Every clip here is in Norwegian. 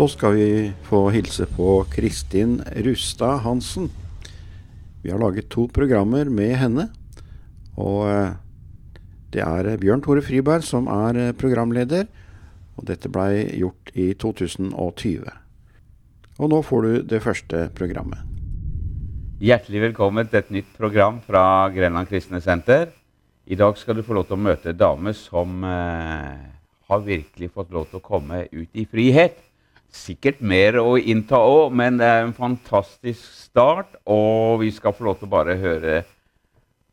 Så skal vi få hilse på Kristin Rustad Hansen. Vi har laget to programmer med henne. Og eh, det er Bjørn Tore Friberg som er eh, programleder. Og dette blei gjort i 2020. Og nå får du det første programmet. Hjertelig velkommen til et nytt program fra Grenland kristne senter. I dag skal du få lov til å møte en dame som eh, har virkelig fått lov til å komme ut i frihet sikkert mer å innta òg, men det er en fantastisk start. Og vi skal få lov til å bare høre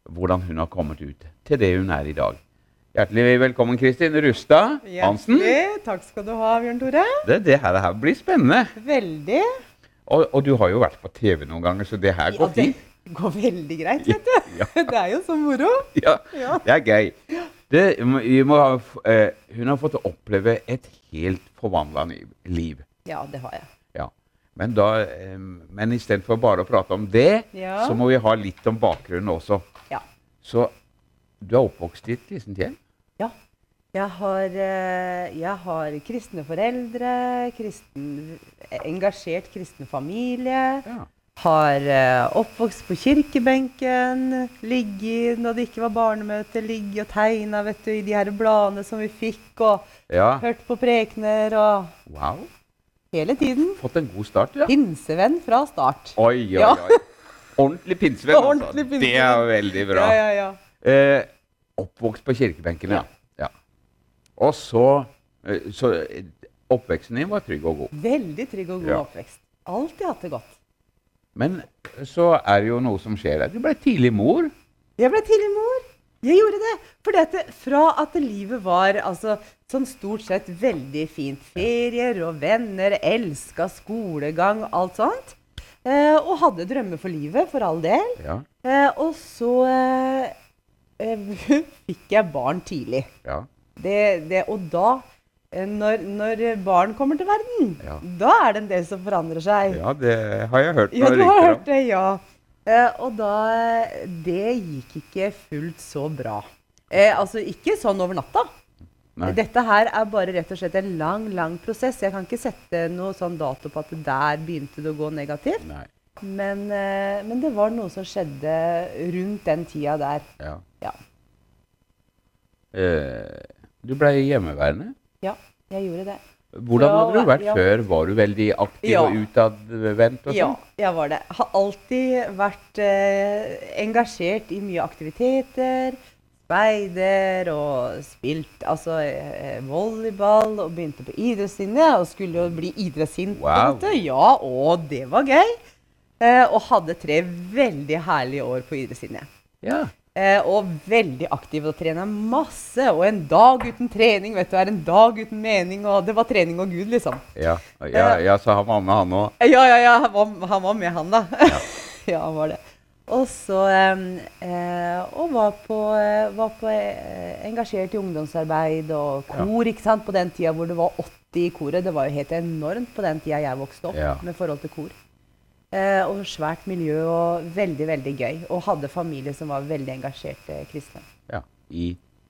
hvordan hun har kommet ut til det hun er i dag. Hjertelig velkommen, Kristin Rustad Hansen. Hjertelig. Takk skal du ha, Bjørn Tore. Det, det her, her, blir spennende. Veldig. Og, og, du har jo vært på TV noen ganger, så det her går fint. Det går veldig greit, vet du. Ja. Det er jo så moro. Ja, det er gøy. Det, ha, uh, hun har fått oppleve et helt forvandla liv. Ja, det har jeg. Ja. Men, da, eh, men istedenfor bare å prate om det, ja. så må vi ha litt om bakgrunnen også. Ja. Så du er oppvokst i et kristent hjem? Ja. Jeg har, eh, jeg har, kristne foreldre, kristen, engasjert kristen familie. Ja. Har uh, oppvokst på kirkebenken, ligget når det ikke var barnemøte, ligget og tegna i de her bladene som vi fikk, og ja. hørt på prekener og Wow. Hele tiden. Fått en god start, ja. Pinsevenn fra start. Oi, oi, ja. oi. Ordentlig pinsevenn, altså. Ordentlig pinsevenn. Det er veldig bra. Ja, ja, ja. Eh, oppvokst på kirkebenkene, ja. ja. Og så, eh, så Oppveksten din var trygg og god? Veldig trygg og god ja. oppvekst. Alltid hatt det godt. Men så er det jo noe som skjer der. Du ble tidlig mor. Jeg ble tidlig mor. Jeg gjorde det. For det, fra at livet var altså, sånn stort sett veldig fint Ferier og venner, elska skolegang, alt sånt. Eh, og hadde drømmer for livet, for all del. Ja. Eh, og så eh, fikk jeg barn tidlig. Ja. Det, det, og da eh, når, når, barn kommer til verden, ja. da er det en del som forandrer seg. Ja, det har jeg hørt. Ja, du har hørt det, ja. Eh, og da Det gikk ikke fullt så bra. Eh, altså ikke sånn over natta. Nei. Dette her er bare rett og slett en lang lang prosess. Jeg kan ikke sette noe sånn dato på at der begynte det å gå negativt. Men, eh, men, det var noe som skjedde rundt den tida der. Ja. ja. Eh, du ble hjemmeværende? Ja, jeg gjorde det. Hvordan hadde du vært ja. før? Var du veldig aktiv ja. og utadvendt? Ja, jeg var det. Har alltid vært eh, engasjert i mye aktiviteter. Speider og spilt altså, eh, volleyball og begynte på idrettslinje. Og skulle jo bli idrettssint. Wow. Ja, og det var gøy. Eh, og hadde tre veldig herlige år på idrettslinje. Ja. Eh, og veldig aktiv og trener masse. Og en dag uten trening vet du, er en dag uten mening. Og det var trening og Gud, liksom. Ja, ja, eh, ja så han var med, han òg? Ja, ja, ja. Han var, han var med, han, da. Ja. ja, han var det. Og så eh, Og var på, eh, var på eh, engasjert i ungdomsarbeid og kor, ikke sant. På den tida hvor det var 80 i koret. Det var jo helt enormt på den tida jeg vokste opp med forhold til kor. Eh, og svært miljø og veldig, veldig gøy. Og hadde familie som var veldig engasjerte kristne. Ja, I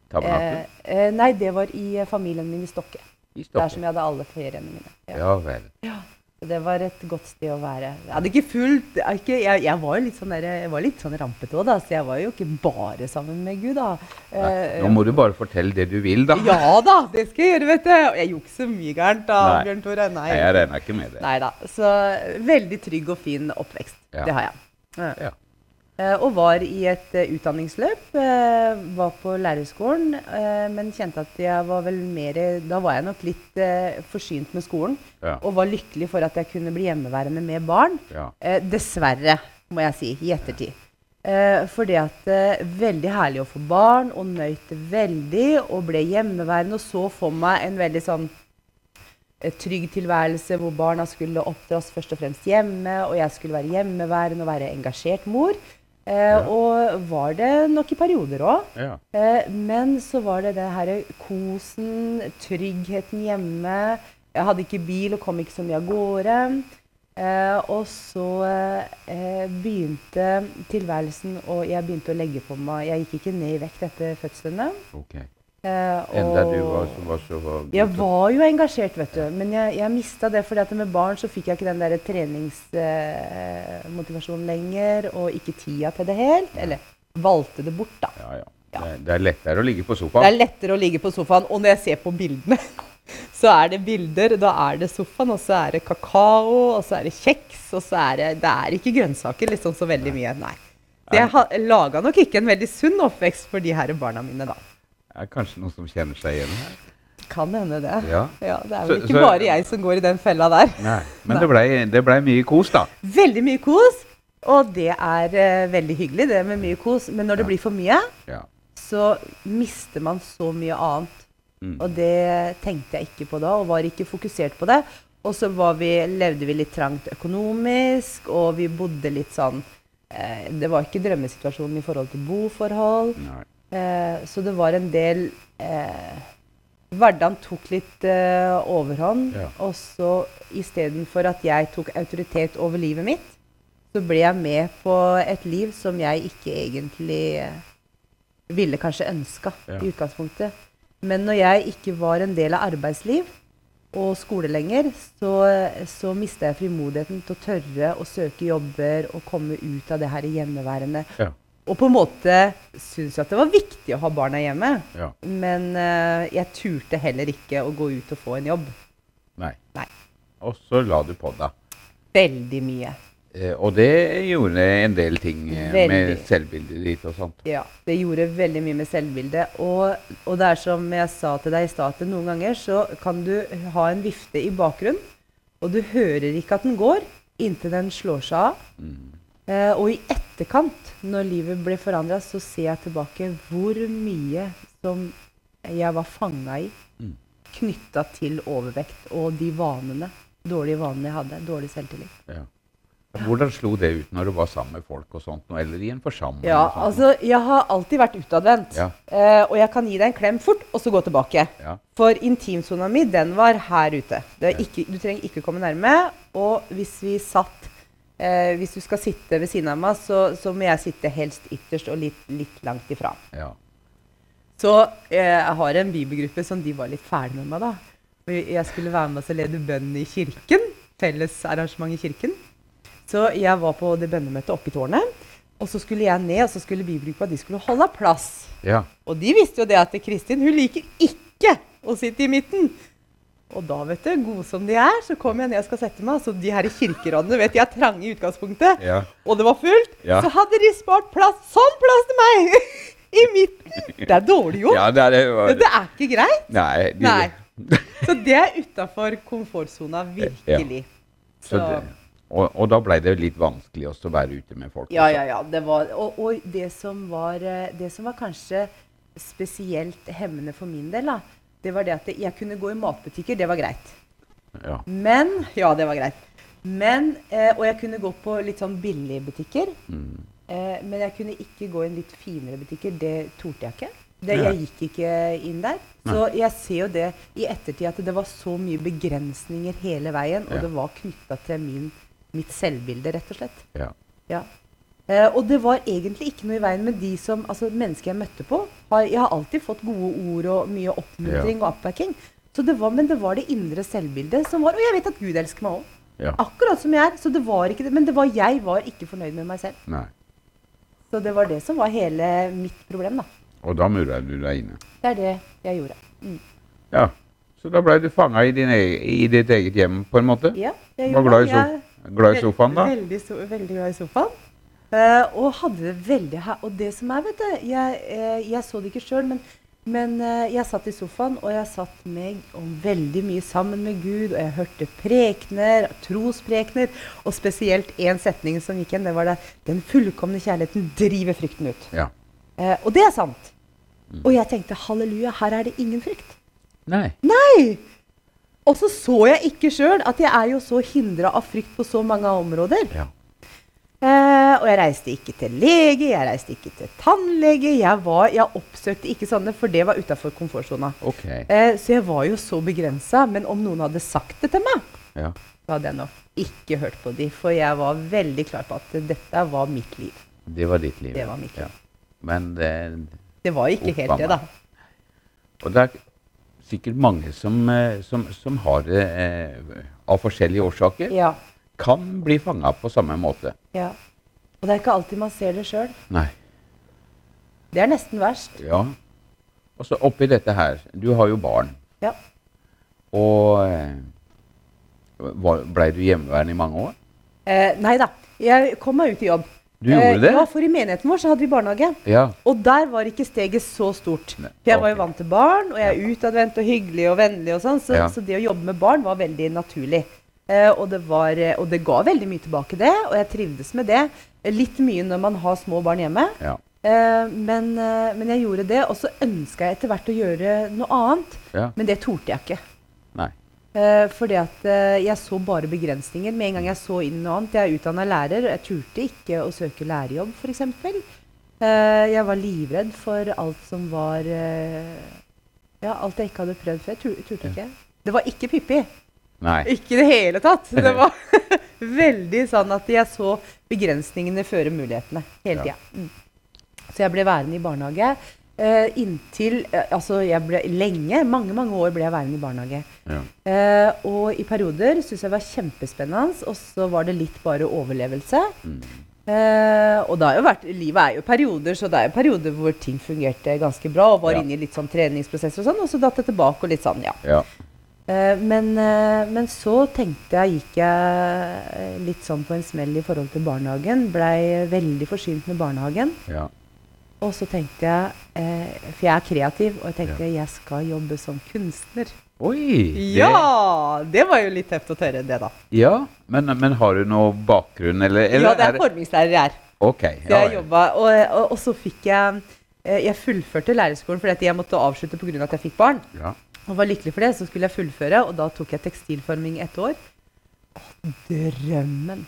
tabernaklet? Eh, eh, nei, det var i familien min i Stokke. I Stokke. Der som jeg hadde alle feriene mine. Ja, ja vel. Ja. Det var et godt sted å være. Jeg hadde ikke fulgt jeg, jeg, var litt sånn der, var litt sånn rampete òg, da. Så jeg var jo ikke bare sammen med Gud, da. Nei, nå må du bare fortelle det du vil, da. Ja da, det skal jeg gjøre, vet du. Jeg så mye gærent da, Nei. Bjørn Tore. Nei. Nei, jeg regner ikke med det. Nei da. Så veldig trygg og fin oppvekst. Ja. Det har jeg. Ja. ja. Eh, og var i et uh, utdanningsløp. Uh, var på lærerskolen, men kjente at jeg var vel mer Da var jeg nok litt forsynt med skolen. Ja. Og var lykkelig for at jeg kunne bli hjemmeværende med barn. Ja. dessverre, må jeg si, i ettertid. Det at Veldig herlig å få barn, og nøyt det veldig. Og ble hjemmeværende og så for meg en veldig sånn trygg tilværelse hvor barna skulle oppdras først og fremst hjemme, og jeg skulle være hjemmeværende og være engasjert mor. Eh, ja. Og var det nok i perioder òg. Ja. Eh, men så var det det her kosen, tryggheten hjemme. Jeg hadde ikke bil og kom ikke så mye av gårde. Eh, og så eh, begynte tilværelsen, og jeg begynte å legge på meg Jeg gikk ikke ned i vekt etter fødslene. Okay. Eh, Enda du var, så, var så Jeg var jo engasjert, vet du. Men jeg, jeg mista det fordi at med barn så fikk jeg ikke den der treningsmotivasjonen lenger, og ikke tida til det helt. Eller valgte det bort, da. Ja, ja. Ja. Det, er- det er lettere å ligge på sofaen. Det er lettere å ligge på sofaen. Og når jeg ser på bildene, så er det bilder. Da er det sofaen, og så er det kakao, og så er det kjeks, og så er det Det er ikke grønnsaker liksom så veldig mye, nei. Det laga nok ikke en veldig sunn oppvekst for de her barna mine, da. Er kanskje noen som kjenner seg igjen her. Kan hende det. Ja. Ja, det er vel ikke så- bare jeg som går i den fella der. Nei. Men det blei det ble mye kos, da. Veldig mye kos, og det er uh, veldig hyggelig, det med mye kos. Men når det Ja. blir for mye, Ja. så mister man så mye annet. Mm. Og det tenkte jeg ikke på da, og var ikke fokusert på det. Og så var vi, levde vi litt trangt økonomisk, og vi bodde litt sånn eh, Det var ikke drømmesituasjonen i forhold til boforhold. Nei. Eh, så det var en del eh, Hverdagen tok litt eh, overhånd. Ja. Og så istedenfor at jeg tok autoritet over livet mitt, så ble jeg med på et liv som jeg ikke egentlig eh, ville kanskje ønska Ja. i utgangspunktet. Men når jeg ikke var en del av arbeidsliv og skole lenger, så, så mista jeg frimodigheten til å tørre å søke jobber og komme ut av det her hjemmeværende. Ja. Og på en måte syntes jeg at det var viktig å ha barna hjemme. Ja. Men eh, jeg turte heller ikke å gå ut og få en jobb. Nei. Nei. Og så la du på deg. Veldig mye. Eh, og det gjorde en del ting eh, med selvbildet ditt og sånt. Ja, det gjorde veldig mye med selvbildet. Og, og det er som jeg sa til deg i stad, at noen ganger så kan du ha en vifte i bakgrunnen, og du hører ikke at den går inntil den slår seg av. Eh, og i etterkant, når livet ble forandra, så ser jeg tilbake hvor mye som jeg var fanga i Mm. knytta til overvekt og de vanene, dårlige vanene jeg hadde. Dårlig selvtillit. Ja. Hvordan slo det ut når du var sammen med folk og sånt, eller i en forsamling? Ja, altså, jeg har alltid vært utadvendt. Ja. Eh, og jeg kan gi deg en klem fort, og så gå tilbake. Ja. For intimsona mi, den var her ute. Det ikke, du trenger ikke komme nærme. Og hvis vi satt eh, Hvis du skal sitte ved siden av meg, så, så må jeg sitte helst ytterst og litt, litt langt ifra. ja. Så eh, jeg har en bibelgruppe som de var litt fæle med meg, da. Og jeg skulle være med og lede bønn i kirken. Fellesarrangement i kirken. Så jeg var på det bønnemøtet oppe i tårnet. Og så skulle jeg ned, og så skulle bibelgruppa de skulle holde plass. ja. Og de visste jo det at Kristin hun liker ikke å sitte i midten. Og da, vet du, gode som de er, så kommer jeg ned og skal sette meg. Så de her i kirkerådene vet de er trange i utgangspunktet. Ja. Og det var fullt. Ja. Så hadde de spart plass, sånn plass til meg! I midten. Det er dårlig gjort. ja det er det. var- Det er ikke greit. Nei. de- Nei. Så det er utafor komfortsona, virkelig. Så det, og, og da ble det litt vanskelig også å være ute med folk. Ja, også. ja, ja. Det var, og, og det, som var, eh, det som var kanskje spesielt hemmende for min del, da, det var det at jeg kunne gå i matbutikker. Det var greit. Ja. Men Ja, det var greit. Men, eh, og jeg kunne gå på litt sånn billige butikker. Mm. Eh, men jeg kunne ikke gå i en litt finere butikker. Det torde jeg ikke. Det, jeg gikk ikke inn der. Så jeg ser jo det i ettertid at det var så mye begrensninger hele veien. Og Ja. det var knytta til min, mitt selvbilde, rett og slett. Ja. Ja. Eh, og det var egentlig ikke noe i veien med de som, altså mennesker jeg møtte på. Har, jeg har alltid fått gode ord og mye oppmuntring og oppbacking. Så det var, men det var det indre selvbildet som var Og jeg vet at Gud elsker meg òg. ja. Akkurat som jeg er. Så det var ikke det. Men det var jeg var ikke fornøyd med meg selv. Nei. Så det var det som var hele mitt problem, da. Og da murra du deg inne. Det er det jeg gjorde. Mm. Ja. Så da ble du fanga i, i ditt eget hjem, på en måte? Ja, jeg Var glad i, Jeg- glad i sofaen, da? Veldig, so veldig glad i sofaen. Eh, og hadde det veldig. Og det som er, vet du Jeg, uh, jeg så det ikke sjøl, men, men uh, jeg satt i sofaen, og jeg satt meg veldig mye sammen med Gud, og jeg hørte prekener, trosprekener, og spesielt én setning som gikk igjen, det var det 'Den fullkomne kjærligheten driver frykten ut'. Ja. Og det er sant. Og jeg tenkte halleluja, her er det ingen frykt. Nei. Nei! Og så så jeg ikke sjøl at jeg er jo så hindra av frykt på så mange områder. Ja. Eh, og jeg reiste ikke til lege, jeg reiste ikke til tannlege. Jeg, var, jeg oppsøkte ikke sånne, for det var utafor komfortsona. Okay. Eh, så jeg var jo så begrensa. Men om noen hadde sagt det til meg, Ja. så hadde jeg nok ikke hørt på de, For jeg var veldig klar på at dette var mitt liv. Det var ditt liv. Det var mitt liv. Ja. Men det, Det var ikke helt det, da. Og det er sikkert mange som, eh, som, som har det eh, av forskjellige årsaker. Ja. Kan bli fanga på samme måte. ja. Og det er ikke alltid man ser det sjøl. Det er nesten verst. Ja. Og så oppi dette her Du har jo barn. Ja. Og eh, blei du hjemmeværende i mange år? Eh, nei da. Jeg kom meg ut i jobb. Du gjorde det? Ja, for i menigheten vår så hadde vi barnehage. Ja. Og der var ikke steget så stort. Ne- For jeg var jo vant til barn, og jeg er utadvendt og hyggelig og vennlig og sånn, så, Ja. så det å jobbe med barn var veldig naturlig. Eh, og, det var, eh, og det ga veldig mye tilbake det, og jeg trivdes med det. Eh, Litt mye når man har små barn hjemme. Ja. Eh, men, eh, men jeg gjorde det, og så ønska jeg etter hvert å gjøre noe annet. ja. Men det torde jeg ikke. Nei. Eh, fordi at jeg så bare begrensninger. Med en gang jeg så inn noe annet. Jeg er utdanna lærer, og jeg turte ikke å søke lærerjobb, f.eks. Eh, jeg var livredd for alt som var Ja, alt jeg ikke hadde prøvd før. Tur- turte ikke. Det var ikke Pippi. Nei. Ikke i det hele tatt. Det var veldig sånn at jeg så begrensningene føre mulighetene hele Ja. Mm. Så jeg ble værende i barnehage uh, inntil uh, Altså, jeg ble lenge, mange, mange år ble jeg værende i barnehage. Ja. Uh, og i perioder syntes jeg det var kjempespennende, og så var det litt bare overlevelse. Mm. Uh, og det har jo vært, livet er jo perioder, så det er jo perioder hvor ting fungerte ganske bra, og var Ja. inne i litt sånn treningsprosesser og sånn, og så datt det tilbake og litt sånn, ja. ja. Eh, men, eh, men så tenkte jeg, gikk jeg litt sånn på en smell i forhold til barnehagen. Blei veldig forsynt med barnehagen. ja. Og så tenkte jeg, eh, for jeg er kreativ, og jeg tenkte jeg skal jobbe som kunstner. Oi! det- Ja! Det var jo litt tøft å tørre det, da. ja. Men, men har du noe bakgrunn, eller? eller ja, det er formingslærer jeg er. Okay. Så Ja, jeg ja. jobba, og, og, og så fikk jeg Jeg fullførte lærerskolen fordi jeg måtte avslutte pga. at jeg fikk barn. ja. Og var lykkelig for det, så skulle jeg fullføre, og da tok jeg tekstilforming ett år. Drømmen.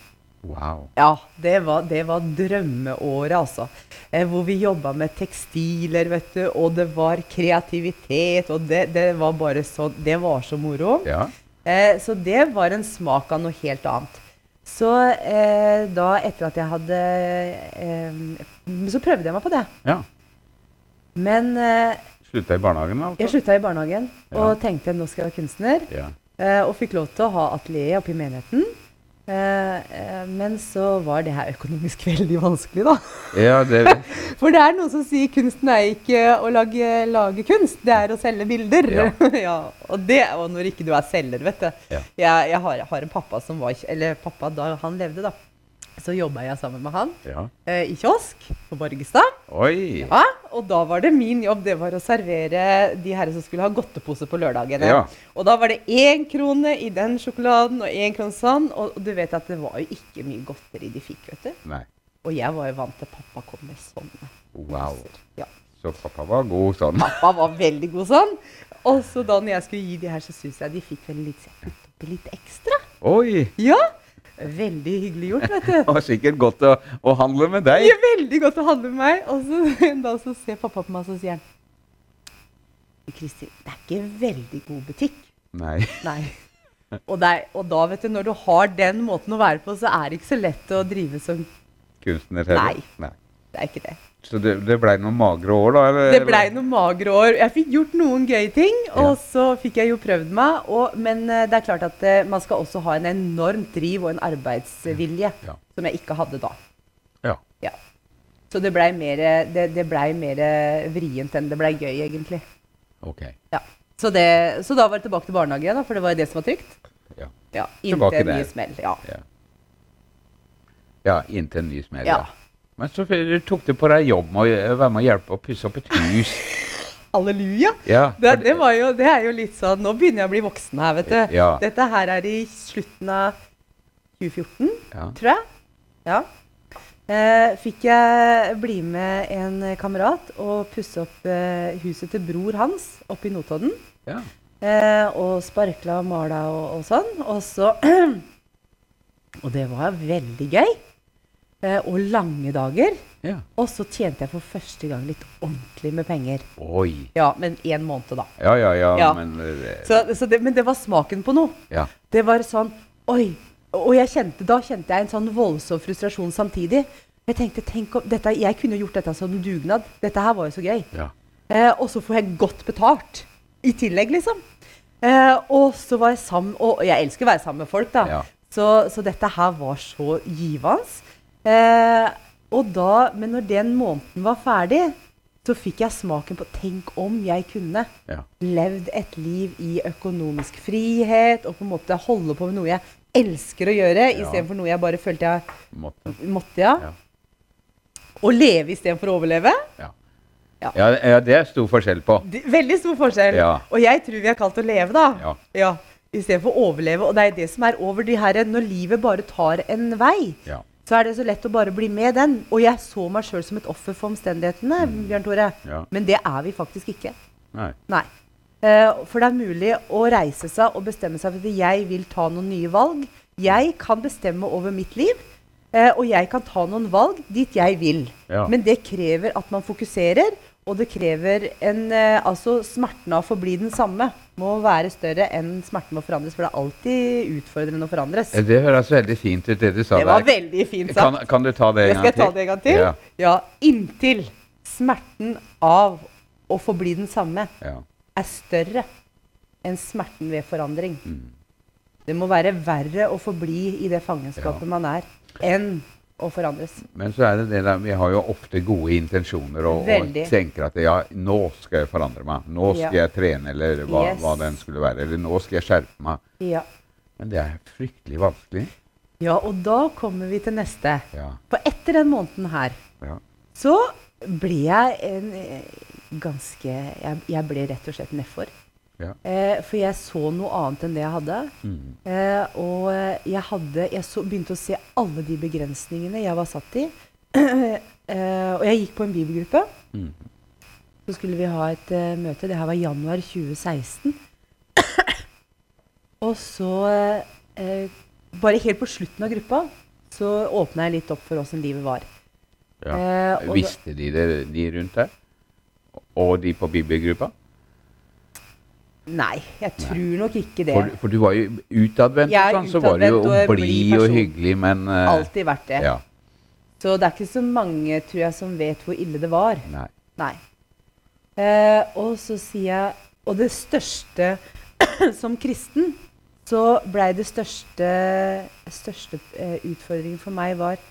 Wow. Ja, det var, det var drømmeåret, altså. Eh, hvor vi jobba med tekstiler, vet du, og det var kreativitet, og det, det var bare så Det var så moro. Ja. Eh, så det var en smak av noe helt annet. Så eh, da, etter at jeg hadde eh, Så prøvde jeg meg på det. ja. Men eh, Slutta i barnehagen, altså? jeg slutta i barnehagen Ja. og tenkte nå skal jeg være kunstner. Ja. Eh, og fikk lov til å ha atelier oppe i menigheten. Eh, eh, men så var det her økonomisk veldig vanskelig, da. ja, det For det er noen som sier kunsten er ikke å lage, lage kunst, det er å selge bilder. Ja. Ja. og det og når ikke du er selger, vet du. Ja. Jeg, jeg har, har en pappa som var Eller pappa da han levde, da. Så jobba jeg sammen med han Ja. eh, i kiosk på Borgestad. Oi! Ja, og da var det min jobb det var å servere de herre som skulle ha godtepose på lørdagene. Ja. Og da var det én krone i den sjokoladen og én krone sånn. Og du vet at det var jo ikke mye godteri de fikk, vet du. Nei. Og jeg var jo vant til pappa kom med sånne. Wow. Ja. Så pappa var god sånn. Pappa var veldig god sånn. Og så da når jeg skulle gi de her, så syns jeg de fikk vel litt, litt ekstra. Oi! Ja! Veldig hyggelig gjort, vet du. og sikkert godt å, å handle med Det deg. er veldig godt å handle med meg. Og så, da så ser pappa på meg, og så sier han Kristin, det er ikke veldig god butikk. Nei. Nei. Og, det er, og da, vet du, når du har den måten å være på, så er det ikke så lett å drive som Kunstner heller. Nei. Nei. Det er ikke det. Så det, det blei noen magre år, da? Eller? Det blei noen magre år. Jeg fikk gjort noen gøye ting, og Ja. så fikk jeg jo prøvd meg. Og, men eh, det er klart at eh, man skal også ha en enormt driv og en arbeidsvilje, Ja. som jeg ikke hadde da. Ja. Ja. Så det blei mer, det, det ble mer vrient enn det blei gøy, egentlig. Ok. Ja. Så, det, så da var det tilbake til barnehage, da, for det var jo det som var trygt. Ja. Ja, Inntil en ny smell. Ja. Ja, ja inntil en ny smell. Ja. Men så tok du på deg jobb med å være med å hjelpe å pusse opp et hus. Halleluja! Ja, Det, det, var jo, det er jo litt sånn Nå begynner jeg å bli voksen her, vet du. Ja. Dette her er i slutten av 2014, ja. tror jeg. Ja. Eh, fikk jeg bli med en kamerat og pusse opp eh, huset til bror hans oppe i Notodden. ja. Eh, og sparkla og mala og, og sånn. Og så Og det var veldig gøy. Eh, og lange dager. ja. Og så tjente jeg for første gang litt ordentlig med penger. Oi. Ja, men én måned, da. Ja, ja, ja, Ja. men det... Så, så det, men det var smaken på noe. Ja. Det var sånn Oi. Og jeg kjente, da kjente jeg en sånn voldsom frustrasjon samtidig. Jeg tenkte, tenk om, dette, jeg kunne gjort dette som dugnad. Dette her var jo så gøy. ja. Eh, og så får jeg godt betalt i tillegg, liksom. Eh, og så var jeg sammen Og jeg elsker å være sammen med folk, da. Ja. Så, så dette her var så givende. Eh, og da, men når den måneden var ferdig, så fikk jeg smaken på Tenk om jeg kunne Ja. levd et liv i økonomisk frihet og på en måte holde på med noe jeg elsker å gjøre, Ja. istedenfor noe jeg bare følte jeg Måtte. måtte. ja. Ja. Å leve istedenfor å overleve. Ja. Ja. Ja, ja, det er stor forskjell på. Det, veldig stor forskjell. Ja. Og jeg tror vi har kalt å leve, da. Ja. Ja, Istedenfor å overleve. Og det er det som er over de her Når livet bare tar en vei, Ja. Så er det så lett å bare bli med den. Og jeg så meg sjøl som et offer for omstendighetene, Bjørn Tore. Mm. Ja. Men det er vi faktisk ikke. Nei. Nei. Uh, for det er mulig å reise seg og bestemme seg for at jeg vil ta noen nye valg. Jeg kan bestemme over mitt liv, uh, og jeg kan ta noen valg dit jeg vil. Ja. Men det krever at man fokuserer, og det krever en eh, Altså, smerten av å forbli den samme må være større enn smerten av å forandres, for det er alltid utfordrende å forandres. Eh, Det høres veldig fint ut, det du sa Det var der. veldig fint Kan, sagt. kan du ta det Jeg en skal gang ta til? det en gang til. Ja. Ja, inntil smerten av å forbli den samme Ja. er større enn smerten ved forandring. Mm. Det må være verre å forbli i det fangenskapet Ja. man er, enn å forandres. Men så er det det der, vi har jo ofte gode intensjoner og, og tenker at ja, nå skal jeg forandre meg. Nå skal Ja. jeg trene, eller hva, Yes. hva den skulle være. Eller nå skal jeg skjerpe meg. Ja. Men det er fryktelig vanskelig. ja, og da kommer vi til neste. Ja. For etter den måneden her, ja. så ble jeg en eh, ganske Jeg, jeg ble rett og slett nedfor. Ja. Eh, for jeg så noe annet enn det jeg hadde. Mm. Eh, og eh, jeg, hadde, jeg så, begynte å se alle de begrensningene jeg var satt i. eh, og jeg gikk på en bibelgruppe. Mm. Så skulle vi ha et uh, møte. Det her var januar 2016. og så, eh, bare helt på slutten av gruppa, så åpna jeg litt opp for åssen livet var. ja. Eh, Visste de det, de rundt deg? Og de på bibelgruppa? Nei, jeg tror nok ikke det. For, for du var jo utadvendt, sånn, så var du jo å bli blid og hyggelig, men uh, Alltid vært det. Ja. Så det er ikke så mange, tror jeg, som vet hvor ille det var. Nei. Nei. Uh, og så sier jeg Og det største Som kristen så blei det største, største uh, utfordringen for meg var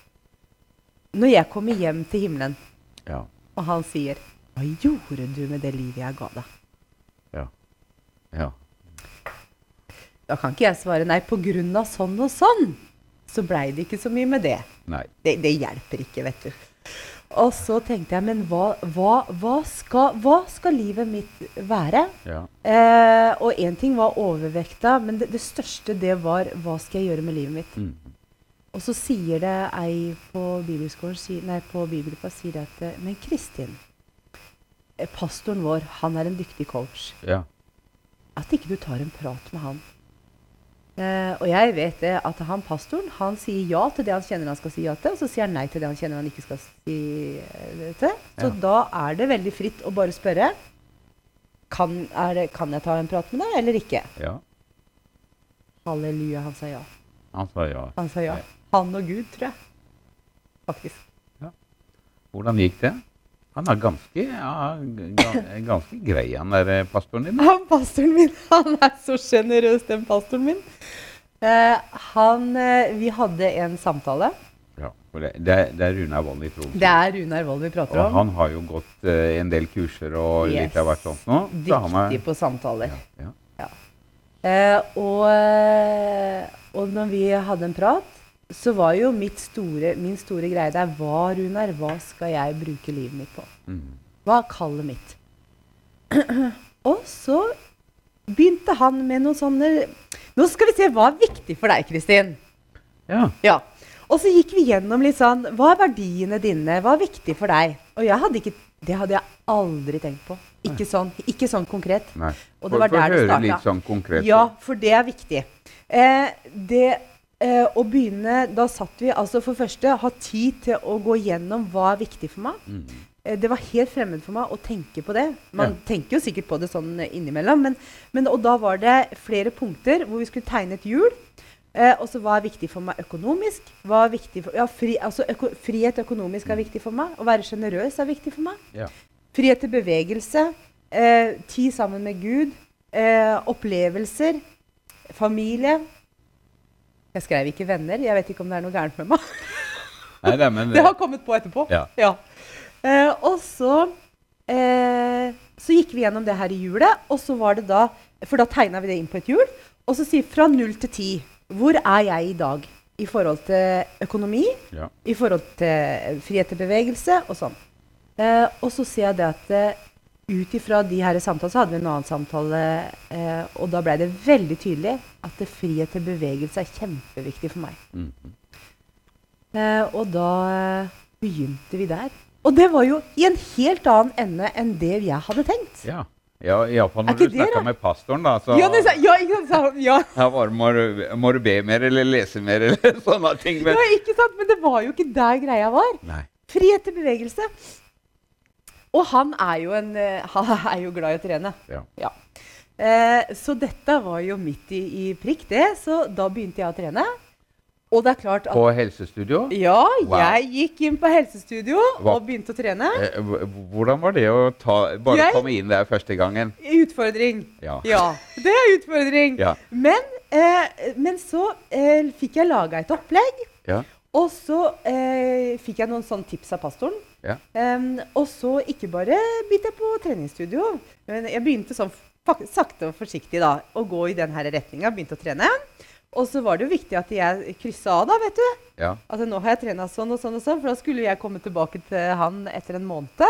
Når jeg kommer hjem til himmelen, Ja. og han sier 'Hva gjorde du med det livet jeg ga deg?' Ja. Da kan ikke jeg svare nei, på grunn av sånn og sånn. Så blei det ikke så mye med det. Det, det hjelper ikke, vet du. Og så tenkte jeg, men hva, hva, hva, skal, hva skal livet mitt være? Ja. Eh, og én ting var overvekta, men det, det største det var hva skal jeg gjøre med livet mitt? Mm. Og så sier det ei på bibelskolen, nei, på bibelgruppa sier det at eh, Men Kristin, eh, pastoren vår, han er en dyktig coach. ja. At ikke du tar en prat med han. Eh, og jeg vet det at han pastoren han sier ja til det han kjenner han skal si ja til, og så sier han nei til det han kjenner han ikke skal si eh, det til. Så Ja. da er det veldig fritt å bare spørre kan, er det, kan jeg ta en prat med deg, eller ikke. ja. Halleluja, han sa ja. Han sa ja. Han sa ja. Ja. Han og Gud, tror jeg. Faktisk. Hvordan gikk det? Han er ganske, ja, ganske grei, han der eh, pastoren din. Han pastoren min, han er så sjenerøs, den pastoren min. Eh, han eh, Vi hadde en samtale. Ja, det, er- det er Runar Wold i Tromsø. Det er Runar Wold vi prater Og om. han har jo gått eh, en del kurser og Yes. litt av hvert sånt nå. så er- Dyktig på samtaler. Ja, ja. Eh, og, og når vi hadde en prat, så var jo mitt store, min store greie der Hva, Runar, hva skal jeg bruke livet mitt på? Mm. Hva er kallet mitt? og så begynte han med noen sånne Nå skal vi se hva er viktig for deg, Kristin. ja. Ja. Og så gikk vi gjennom litt sånn Hva er verdiene dine? Hva er viktig for deg? Og jeg hadde ikke Det hadde jeg aldri tenkt på. Ikke sånn, ikke sånn konkret. Nei. Og det var Få- få der det starta. litt sånn konkret. Ja, for det er viktig. Eh, det eh, å begynne Da satt vi altså for første ha tid til å gå gjennom hva er viktig for meg. Mm. Eh, det var helt fremmed for meg å tenke på det. Man Ja. tenker jo sikkert på det sånn innimellom. Men, men, og da var det flere punkter hvor vi skulle tegne et hjul. Eh, og så hva er viktig for meg økonomisk? Hva er viktig for, ja, fri, altså øko, frihet økonomisk er viktig for meg. Å være sjenerøs er viktig for meg. Ja. Frihet til bevegelse. Eh, tid sammen med Gud. Eh, opplevelser. Familie. Jeg skrev ikke venner. Jeg vet ikke om det er noe gærent med meg. Nei, det, men, Det har kommet på etterpå. Ja. Eh, og så, eh, så gikk vi gjennom det her i hjulet, og så var det da For da tegna vi det inn på et hjul. Og så sier fra null til ti. Hvor er jeg i dag i forhold til økonomi, ja. i forhold til frihet til bevegelse og sånn? Eh, og så sier jeg det at eh, ut ifra de her samtalene så hadde vi en annen samtale, eh, og da blei det veldig tydelig at det frihet til bevegelse er kjempeviktig for meg. Mhm. Eh, og da eh, begynte vi der. Og det var jo i en helt annen ende enn det jeg hadde tenkt. ja. Ja, Iallfall når du snakka med pastoren, da. Så Ja, det, sa- ja, ikke sant? Ja, ja var må, du, må du be mer eller lese mer eller sånne ting. Men, ja, ikke sant? Men det var jo ikke der greia var. nei. Frihet til bevegelse. Og han er jo, en, eh, han er jo glad i å trene. Ja. Eh, så dette var jo midt i, i prikk, det. Så da begynte jeg å trene. Og det er klart at På helsestudio? Ja, Wow. jeg gikk inn på helsestudio Hva- og begynte å trene. Eh, hvordan var det å ta, bare Jeg- komme inn der første gangen? Utfordring. Ja. Ja, det er utfordring. Ja. Men, eh, men så eh, fikk jeg laga et opplegg, Ja. Og så eh, fikk jeg noen sånne tips av pastoren. Ja. Um, og så ikke bare begynte jeg på treningsstudio, men jeg begynte sånn sakte og forsiktig da, å gå i den her retninga. Begynte å trene. Og så var det jo viktig at jeg kryssa av, da, vet du. ja. Altså, nå har jeg trena sånn og sånn og sånn, for da skulle jeg komme tilbake til han etter en måned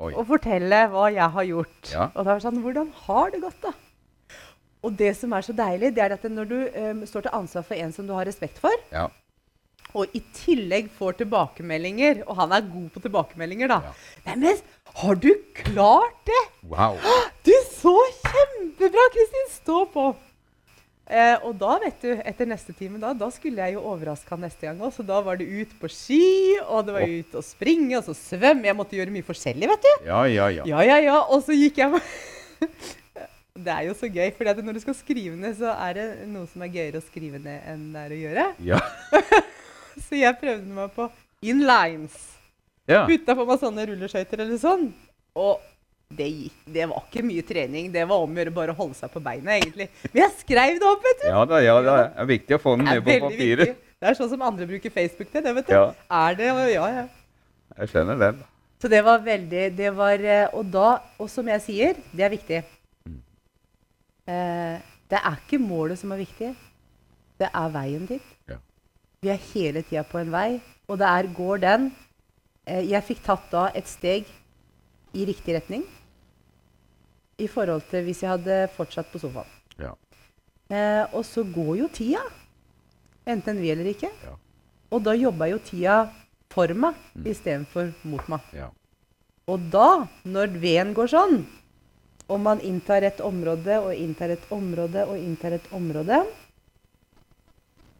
Oi. og fortelle hva jeg har gjort. Ja. Og da var det sånn Hvordan har det gått, da? Og det som er så deilig, det er at når du um, står til ansvar for en som du har respekt for, Ja. Og i tillegg får tilbakemeldinger, og han er god på tilbakemeldinger, da Ja. Neimen, har du klart det? Wow. Du så kjempebra, Kristin! Stå på! Eh, og da, vet du, etter neste time, da, da skulle jeg jo overraske han neste gang òg. Så da var det ut på ski, og det var oh. ut og springe, og så svømme. Jeg måtte gjøre mye forskjellig, vet du. Ja, ja, ja. Ja, ja, ja. Og så gikk jeg Det er jo så gøy, for når du skal skrive ned, så er det noe som er gøyere å skrive ned enn det er å gjøre. Ja. Så jeg prøvde meg på inlines. ja. Putta på meg sånne rulleskøyter eller sånn. Og det gikk. Det var ikke mye trening. Det var om å gjøre bare å holde seg på beina, egentlig. Men jeg skrev det opp, vet du. Ja da, ja da. Det er viktig å få den ned på papiret. viktig. Det er sånn som andre bruker Facebook til, det, vet du. Ja, Er det Ja, ja. jeg skjønner den. Så det var veldig det var, eh, Og da, og som jeg sier, det er viktig. Mm. Eh, det er ikke målet som er viktig. Det er veien dit. Vi er hele tida på en vei, og det er går den eh, Jeg fikk tatt da et steg i riktig retning i forhold til hvis jeg hadde fortsatt på sofaen. Ja. Eh, og så går jo tida, enten vi eller ikke. Ja. Og da jobba jo tida for meg Mm. istedenfor mot meg. Ja. Og da, når veden går sånn, og man inntar et område og inntar et område og inntar et område,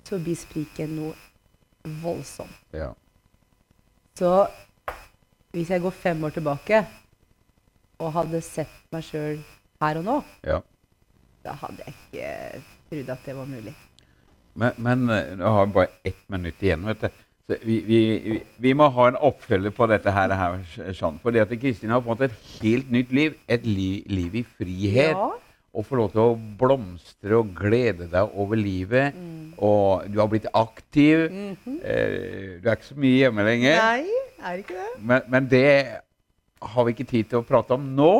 så blir spriket noe voldsomt. ja. Så hvis jeg går fem år tilbake og hadde sett meg sjøl her og nå, ja. da hadde jeg ikke trodd at det var mulig. Men, men eh, nå har vi bare ett minutt igjen. vet du. Så vi, vi, vi, vi må ha en oppfølger på dette her. her sånn. Fordi at Kristin har fått et helt nytt liv. Et li, liv i frihet. Ja. Og få lov til å blomstre og glede deg over livet. Og du har blitt aktiv. Mhm. eh, du er ikke så mye hjemme lenger. Nei, er ikke det? Men, men det har vi ikke tid til å prate om nå.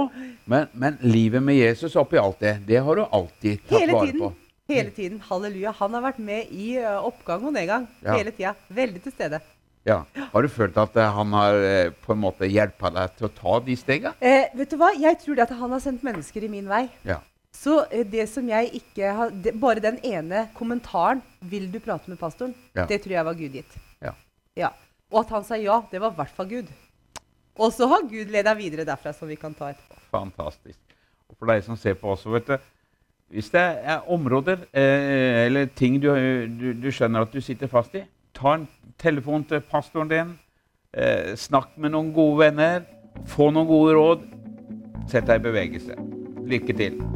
Men, men livet med Jesus oppi alt det, det har du alltid tatt Hele vare tiden. på. Hele tiden. Halleluja. Han har vært med i oppgang og nedgang. Ja. Hele tida. Veldig til stede. Ja. Har du følt at eh, han har eh, på en måte hjulpet deg til å ta de stegene? Eh, vet du hva? Jeg tror det at han har sendt mennesker i min vei. Ja. Så eh, det som jeg ikke har det, Bare den ene kommentaren 'Vil du prate med pastoren?' Ja. Det tror jeg var Gud gitt. Ja. Ja. Og at han sa ja, det var i hvert fall Gud. Og så har Gud leda videre derfra, som vi kan ta etterpå. Fantastisk. Og for deg som ser på også, vet du Hvis det er områder eh, eller ting du, du, du skjønner at du sitter fast i, ta en telefon til pastoren din. Eh, snakk med noen gode venner. Få noen gode råd. Sett deg i bevegelse. Lykke til.